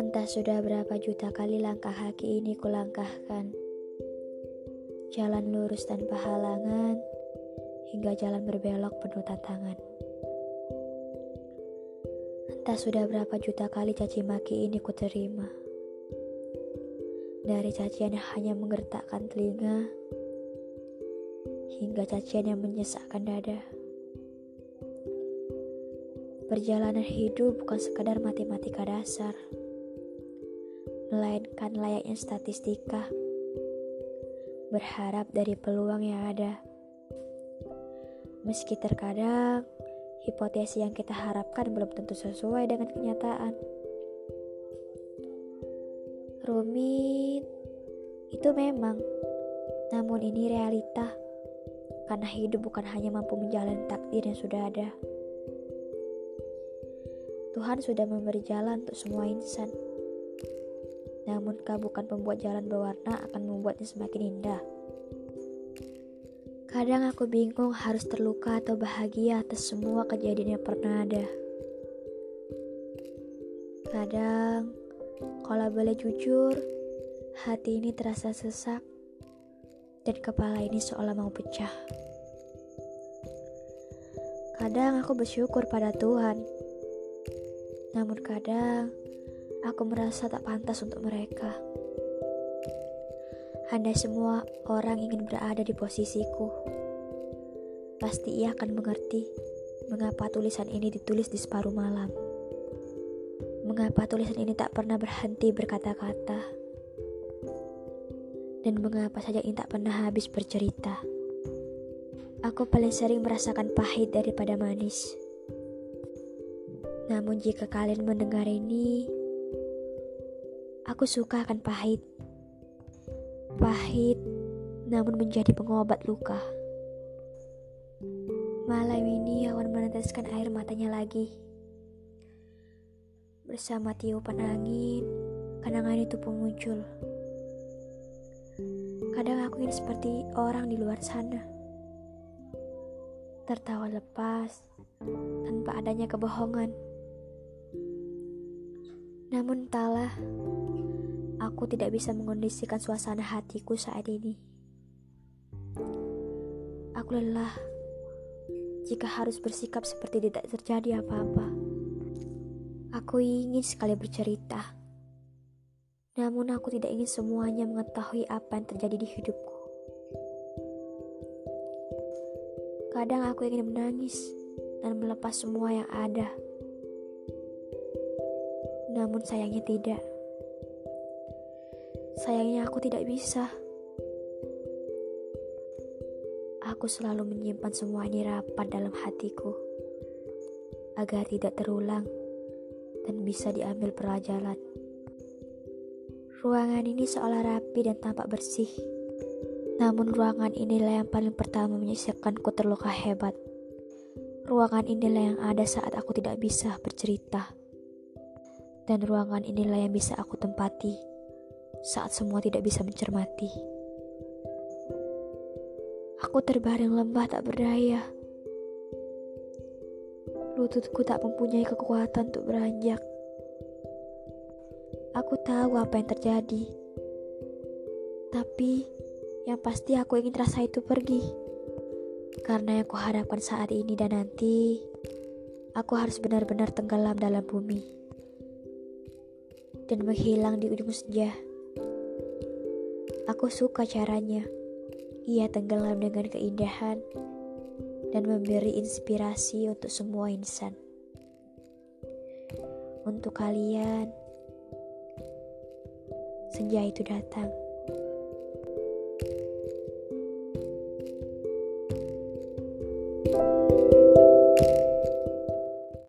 Entah sudah berapa juta kali langkah kaki ini kulangkahkan. Jalan lurus tanpa halangan, hingga jalan berbelok penuh tantangan. Entah sudah berapa juta kali caci maki ini kuterima. Dari cacian yang hanya menggertakkan telinga, hingga cacian yang menyesakkan dada. Perjalanan hidup bukan sekadar matematika dasar, melainkan layaknya statistika. Berharap dari peluang yang ada. Meski terkadang hipotesis yang kita harapkan belum tentu sesuai dengan kenyataan. Rumit itu memang, namun ini realita. Karena hidup bukan hanya mampu menjalani takdir yang sudah ada. Tuhan sudah memberi jalan untuk semua insan. Namun kau bukan pembuat jalan berwarna akan membuatnya semakin indah. Kadang aku bingung harus terluka atau bahagia atas semua kejadian yang pernah ada. Kadang, kalau boleh jujur, hati ini terasa sesak dan kepala ini seolah mau pecah. Kadang aku bersyukur pada Tuhan namun kadang aku merasa tak pantas untuk mereka. Andai semua orang ingin berada di posisiku, pasti ia akan mengerti mengapa tulisan ini ditulis di separuh malam. Mengapa tulisan ini tak pernah berhenti berkata-kata. Dan mengapa saja ini tak pernah habis bercerita. Aku paling sering merasakan pahit daripada manis. Namun jika kalian mendengar ini, aku suka akan pahit. Pahit, namun menjadi pengobat luka. Malam ini awan meneteskan air matanya lagi. Bersama tiupan angin, kenangan itu pun muncul. Kadang aku ingin seperti orang di luar sana. Tertawa lepas, tanpa adanya kebohongan. Namun entahlah, aku tidak bisa mengondisikan suasana hatiku saat ini. Aku lelah jika harus bersikap seperti tidak terjadi apa-apa. Aku ingin sekali bercerita, namun aku tidak ingin semuanya mengetahui apa yang terjadi di hidupku. Kadang aku ingin menangis dan melepas semua yang ada namun sayangnya tidak. Sayangnya aku tidak bisa. Aku selalu menyimpan semua ini rapat dalam hatiku agar tidak terulang dan bisa diambil pelajaran. Ruangan ini seolah rapi dan tampak bersih. Namun ruangan inilah yang paling pertama menyisakanku terluka hebat. Ruangan inilah yang ada saat aku tidak bisa bercerita dan ruangan inilah yang bisa aku tempati saat semua tidak bisa mencermati. Aku terbaring lembah tak berdaya. Lututku tak mempunyai kekuatan untuk beranjak. Aku tahu apa yang terjadi. Tapi yang pasti aku ingin rasa itu pergi. Karena yang kuharapkan saat ini dan nanti, aku harus benar-benar tenggelam dalam bumi dan menghilang di ujung senja. Aku suka caranya. Ia tenggelam dengan keindahan dan memberi inspirasi untuk semua insan. Untuk kalian, senja itu datang.